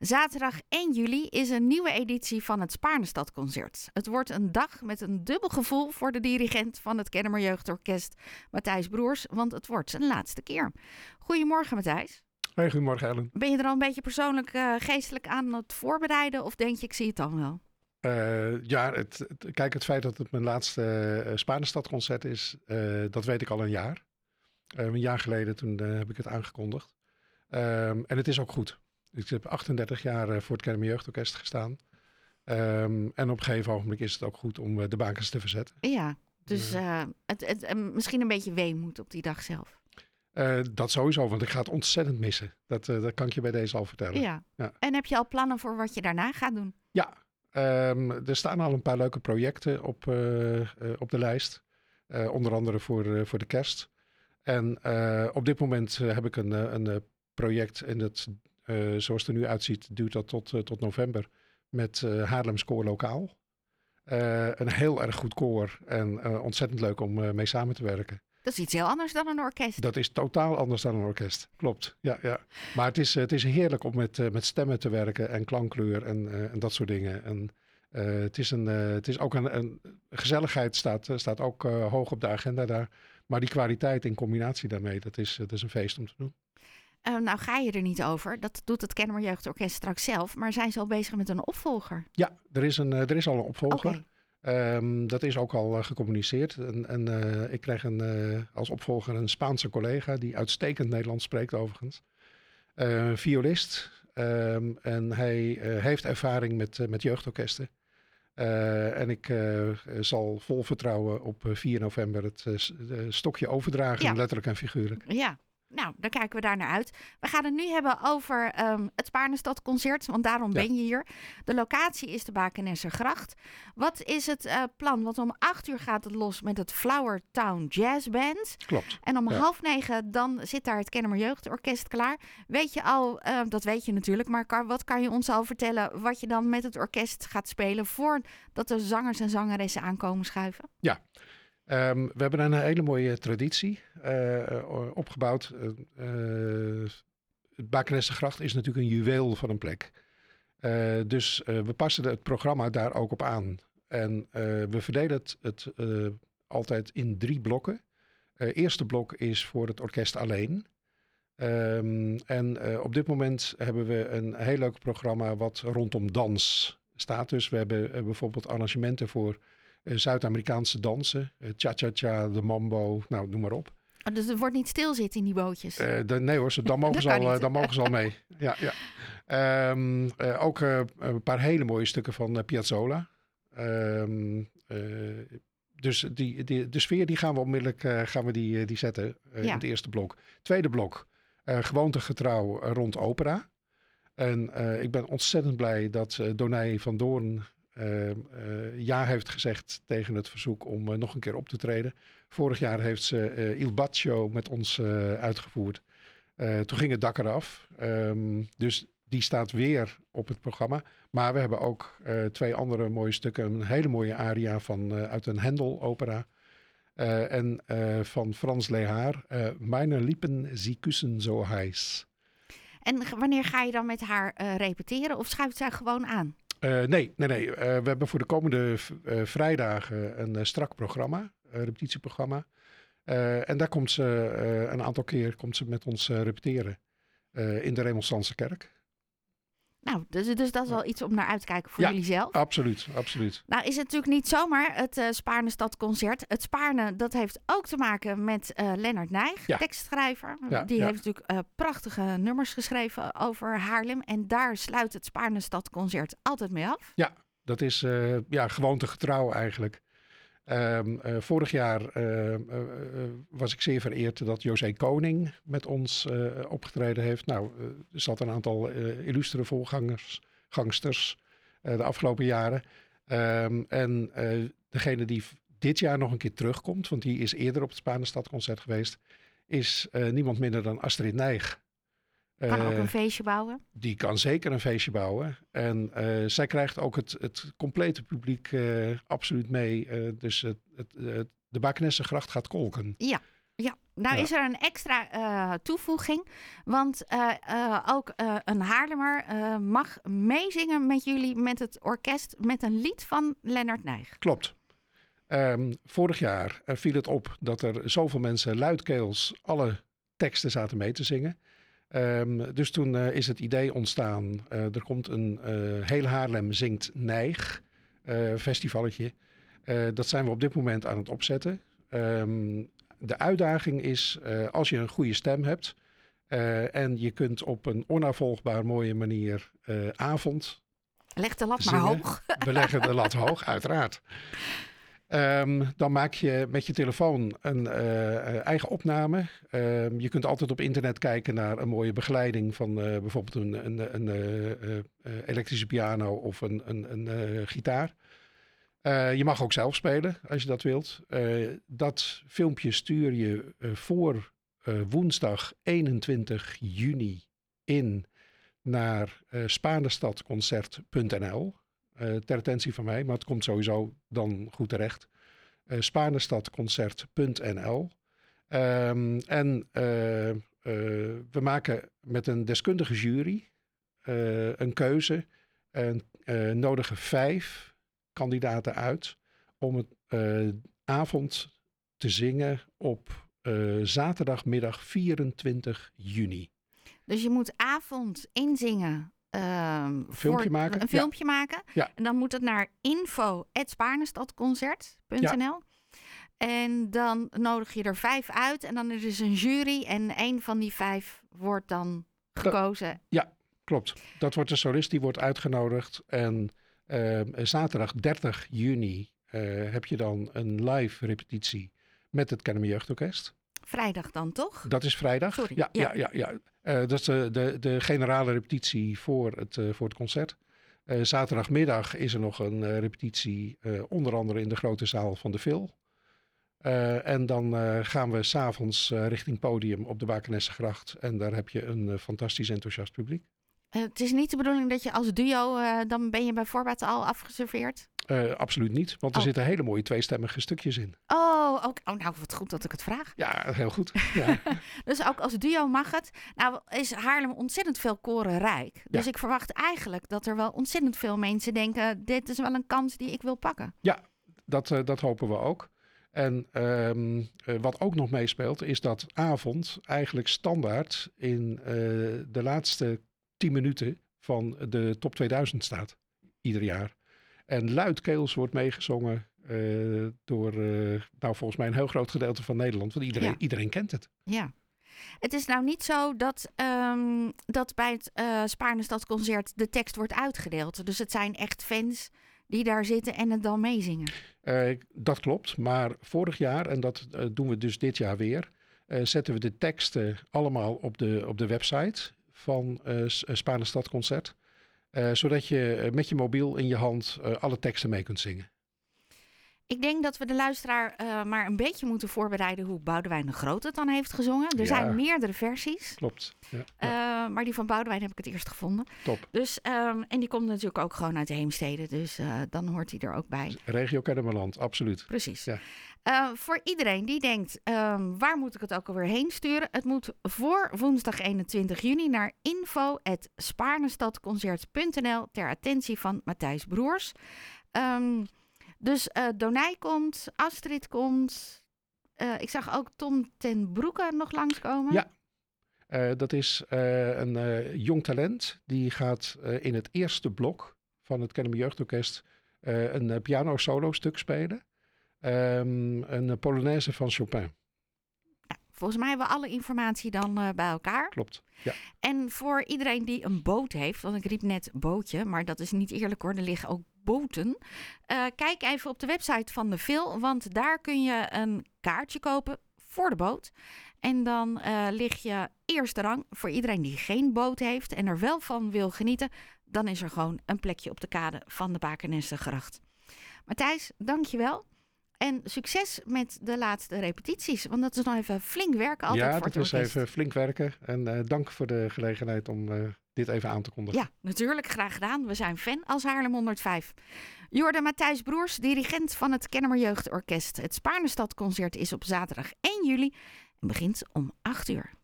Zaterdag 1 juli is een nieuwe editie van het Spaarnestadconcert. Het wordt een dag met een dubbel gevoel voor de dirigent van het Kennemer Jeugdorkest, Matthijs Broers, want het wordt zijn laatste keer. Goedemorgen Matthijs. Hey, goedemorgen Ellen. Ben je er al een beetje persoonlijk uh, geestelijk aan het voorbereiden of denk je ik zie het dan wel? Uh, ja, het, het, kijk, het feit dat het mijn laatste uh, Spaarnestadconcert is, dat weet ik al een jaar. een jaar geleden toen heb ik het aangekondigd. Um, en het is ook goed. Ik heb 38 jaar eh, voor het Kermis Jeugdorkest gestaan. Um, en op een gegeven ogenblik is het ook goed om eh, de bakens te verzetten. Ja, dus uh, het, het, misschien een beetje weemoed op die dag zelf. Uh, dat sowieso, want ik ga het ontzettend missen. Dat, uh, dat kan ik je bij deze al vertellen. Ja. ja. En heb je al plannen voor wat je daarna gaat doen? Ja, um, er staan al een paar leuke projecten op, op de lijst. onder andere voor, voor de kerst. En op dit moment heb ik een, een project en dat eh, zoals het er nu uitziet, duurt dat tot, eh, tot november met uh, Haarlems Koor Lokaal. een heel erg goed koor en ontzettend leuk om mee samen te werken. Dat is iets heel anders dan een orkest. Dat is totaal anders dan een orkest. Klopt. Ja, ja. Maar het is, het is heerlijk om met, met stemmen te werken en klankkleur en, en dat soort dingen. En uh, het, is een, uh, het is ook een, een gezelligheid staat, staat ook uh, hoog op de agenda daar. Maar die kwaliteit in combinatie daarmee, dat is, dat is een feest om te doen. Uh, nou ga je er niet over. Dat doet het Kennemer Jeugdorkest straks zelf. Maar zijn ze al bezig met een opvolger? Ja, er is, een, er is al een opvolger. Okay. Um, dat is ook al uh, gecommuniceerd. En, en uh, ik krijg een, als opvolger een Spaanse collega die uitstekend Nederlands spreekt overigens. Violist. Um, en hij heeft ervaring met, met jeugdorkesten. en ik zal vol vertrouwen op 4 november het stokje overdragen, ja. letterlijk en figuurlijk. Ja, nou, dan kijken we daar naar uit. We gaan het nu hebben over um, het Spaarnestadconcert, want daarom ja. ben je hier. De locatie is de Bakenessergracht. Wat is het uh, plan? Want om acht uur gaat het los met het Flower Town Jazz Band. Klopt. En om ja. half negen dan zit daar het Kennemer Jeugdorkest klaar. Weet je al, uh, dat weet je natuurlijk, maar Car, wat kan je ons al vertellen wat je dan met het orkest gaat spelen voordat de zangers en zangeressen aankomen schuiven? Ja. Um, we hebben een hele mooie traditie uh, opgebouwd. Uh, is natuurlijk een juweel van een plek. dus we passen het programma daar ook op aan. En we verdelen het, het altijd in drie blokken. Eerste blok is voor het orkest alleen. Um, en op dit moment hebben we een heel leuk programma wat rondom dans staat. Dus we hebben bijvoorbeeld arrangementen voor Zuid-Amerikaanse dansen. Uh, Cha-cha-cha, de mambo, nou noem maar op. Oh, dus er wordt niet stilzitten in die bootjes? Uh, de, nee hoor, dan mogen, ze al, dan mogen ze al mee. Ja, ja. Um, ook een paar hele mooie stukken van Piazzolla. Um, dus die, die, de sfeer die gaan we onmiddellijk gaan we die, die zetten ja. in het eerste blok. Tweede blok, gewoontegetrouw rond opera. En ik ben ontzettend blij dat Donij van Doorn uh, uh, ja heeft gezegd tegen het verzoek om uh, nog een keer op te treden. Vorig jaar heeft ze Il Baccio met ons uitgevoerd. toen ging het dak eraf. Um, dus die staat weer op het programma. Maar we hebben ook twee andere mooie stukken. Een hele mooie aria van, uit een Hendel-opera. en van Frans Lehaar. Meine Lippen, sie kussen zo heiß. En wanneer ga je dan met haar repeteren? Of schuift zij gewoon aan? Uh, nee, nee, nee. Uh, we hebben voor de komende uh, vrijdagen een strak programma, een repetitieprogramma. en daar komt ze een aantal keer komt ze met ons repeteren in de Remonstrantse kerk. Nou, dus, dus dat is wel iets om naar uit te kijken voor ja, jullie zelf. absoluut, absoluut. Nou is het natuurlijk niet zomaar het uh, Spaarne Stadconcert. Het Spaarne, dat heeft ook te maken met uh, Lennart Nijg, ja. tekstschrijver. Ja, Die heeft natuurlijk uh, prachtige nummers geschreven over Haarlem. En daar sluit het Spaarne Stadconcert altijd mee af. Ja, dat is ja, gewoontegetrouw eigenlijk. Um, uh, vorig jaar uh, uh, was ik zeer vereerd dat José Koning met ons opgetreden heeft. Nou, er zat een aantal illustere volgangers, gangsters de afgelopen jaren. Um, en degene die dit jaar nog een keer terugkomt, want die is eerder op het Spanenstadconcert geweest, is niemand minder dan Astrid Nijg. Kan ook een feestje bouwen? Die kan zeker een feestje bouwen. En uh, zij krijgt ook het, het complete publiek uh, absoluut mee. Dus het, het, de Bakenessengracht gaat kolken. Ja, ja. nou is er een extra uh, toevoeging. Want uh, ook een Haarlemmer mag meezingen met jullie, met het orkest, met een lied van Lennart Nijg. Klopt. Um, vorig jaar viel het op dat er zoveel mensen luidkeels alle teksten zaten mee te zingen. Um, dus toen is het idee ontstaan, er komt een heel Haarlem zingt Nijg festivalletje. dat zijn we op dit moment aan het opzetten. Um, de uitdaging is, uh, als je een goede stem hebt uh, en je kunt op een onafvolgbaar mooie manier uh, avond. Leg de lat zingen. maar hoog. We leggen de lat hoog, uiteraard. Um, dan maak je met je telefoon een eigen opname. Um, je kunt altijd op internet kijken naar een mooie begeleiding van bijvoorbeeld een, een, een elektrische piano of een, een, gitaar. Je mag ook zelf spelen als je dat wilt. Dat filmpje stuur je voor woensdag 21 juni in naar uh. Ter attentie van mij, maar het komt sowieso dan goed terecht. Uh, Spaanestadconcert.nl. Um, en we maken met een deskundige jury een keuze. En nodigen vijf kandidaten uit om het avond te zingen op zaterdagmiddag 24 juni. Dus je moet avond inzingen. Een filmpje maken. Een filmpje maken. Ja. En dan moet het naar info.spaarnestadconcert.nl. Ja. En dan nodig je er vijf uit. En dan is er dus een jury. En een van die vijf wordt dan gekozen. ja, klopt. Dat wordt de solist die wordt uitgenodigd. En uh, zaterdag 30 juni uh, heb je dan een live repetitie met het Kennemer Jeugdorkest. Vrijdag dan toch? Dat is vrijdag. Sorry. Ja, ja, ja. ja, uh, dat is de, de, de, generale repetitie voor het, voor het concert. zaterdagmiddag is er nog een repetitie, onder andere in de grote zaal van de Vil. en dan gaan we s'avonds richting podium op de Wakenessengracht. En daar heb je een fantastisch enthousiast publiek. Het is niet de bedoeling dat je als duo, dan ben je bij voorbaat al afgeserveerd? Uh, absoluut niet, want er oh. zitten hele mooie tweestemmige stukjes in. Oh, ook, oh, nou wat goed dat ik het vraag. Ja, heel goed. Ja. dus ook als duo mag het. Nou is Haarlem ontzettend veel korenrijk. Dus ik verwacht eigenlijk dat er wel ontzettend veel mensen denken... dit is wel een kans die ik wil pakken. Ja, dat, dat hopen we ook. En um, wat ook nog meespeelt, is dat avond eigenlijk standaard in de laatste 10 minuten van de top 2000 staat. Ieder jaar. En luidkeels wordt meegezongen uh, door, uh, nou volgens mij een heel groot gedeelte van Nederland. Want iedereen, iedereen kent het. Ja. Het is nou niet zo dat, um, dat bij het uh, Spaarnestadconcert de tekst wordt uitgedeeld. Dus het zijn echt fans die daar zitten en het dan meezingen. dat klopt, maar vorig jaar, en dat doen we dus dit jaar weer, zetten we de teksten allemaal op de, op de website van uh, Spaanse Stadconcert. Uh, zodat je met je mobiel in je hand alle teksten mee kunt zingen. Ik denk dat we de luisteraar maar een beetje moeten voorbereiden hoe Boudewijn de Groot het dan heeft gezongen. Er zijn meerdere versies. Klopt. Ja, maar die van Boudewijn heb ik het eerst gevonden. Top. Dus, um, en die komt natuurlijk ook gewoon uit de Heemstede. Dus dan hoort hij er ook bij. Regio Kennemerland, absoluut. Precies. Ja. Voor iedereen die denkt, um, waar moet ik het ook alweer heen sturen? Het moet voor woensdag 21 juni naar info.spaarnestadconcert.nl ter attentie van Matthijs Broers. Um, dus uh, Donij komt, Astrid komt. Uh, ik zag ook Tom ten Broeke nog langskomen. Ja, dat is een jong talent. Die gaat in het eerste blok van het Kennemer Jeugdorkest een piano solo stuk spelen. Um, een Polonaise van Chopin. volgens mij hebben we alle informatie dan uh, bij elkaar. Klopt. Ja. En voor iedereen die een boot heeft, want ik riep net bootje, maar dat is niet eerlijk hoor, er liggen ook boten. Uh, kijk even op de website van de Vil, want daar kun je een kaartje kopen voor de boot. En dan uh, lig je eerste rang voor iedereen die geen boot heeft en er wel van wil genieten. Dan is er gewoon een plekje op de kade van de Bakernessengracht. Matthijs, dankjewel. En succes met de laatste repetities. Want dat is nog even flink werken altijd ja, voor het dat is even flink werken. En uh, dank voor de gelegenheid om dit even aan te kondigen. Ja, natuurlijk. Graag gedaan. We zijn fan als Haarlem 105. Jorde Matthijs Broers, dirigent van het Kennemer Jeugdorkest. Het Spaarnestadconcert is op zaterdag 1 juli. begint om 8 uur.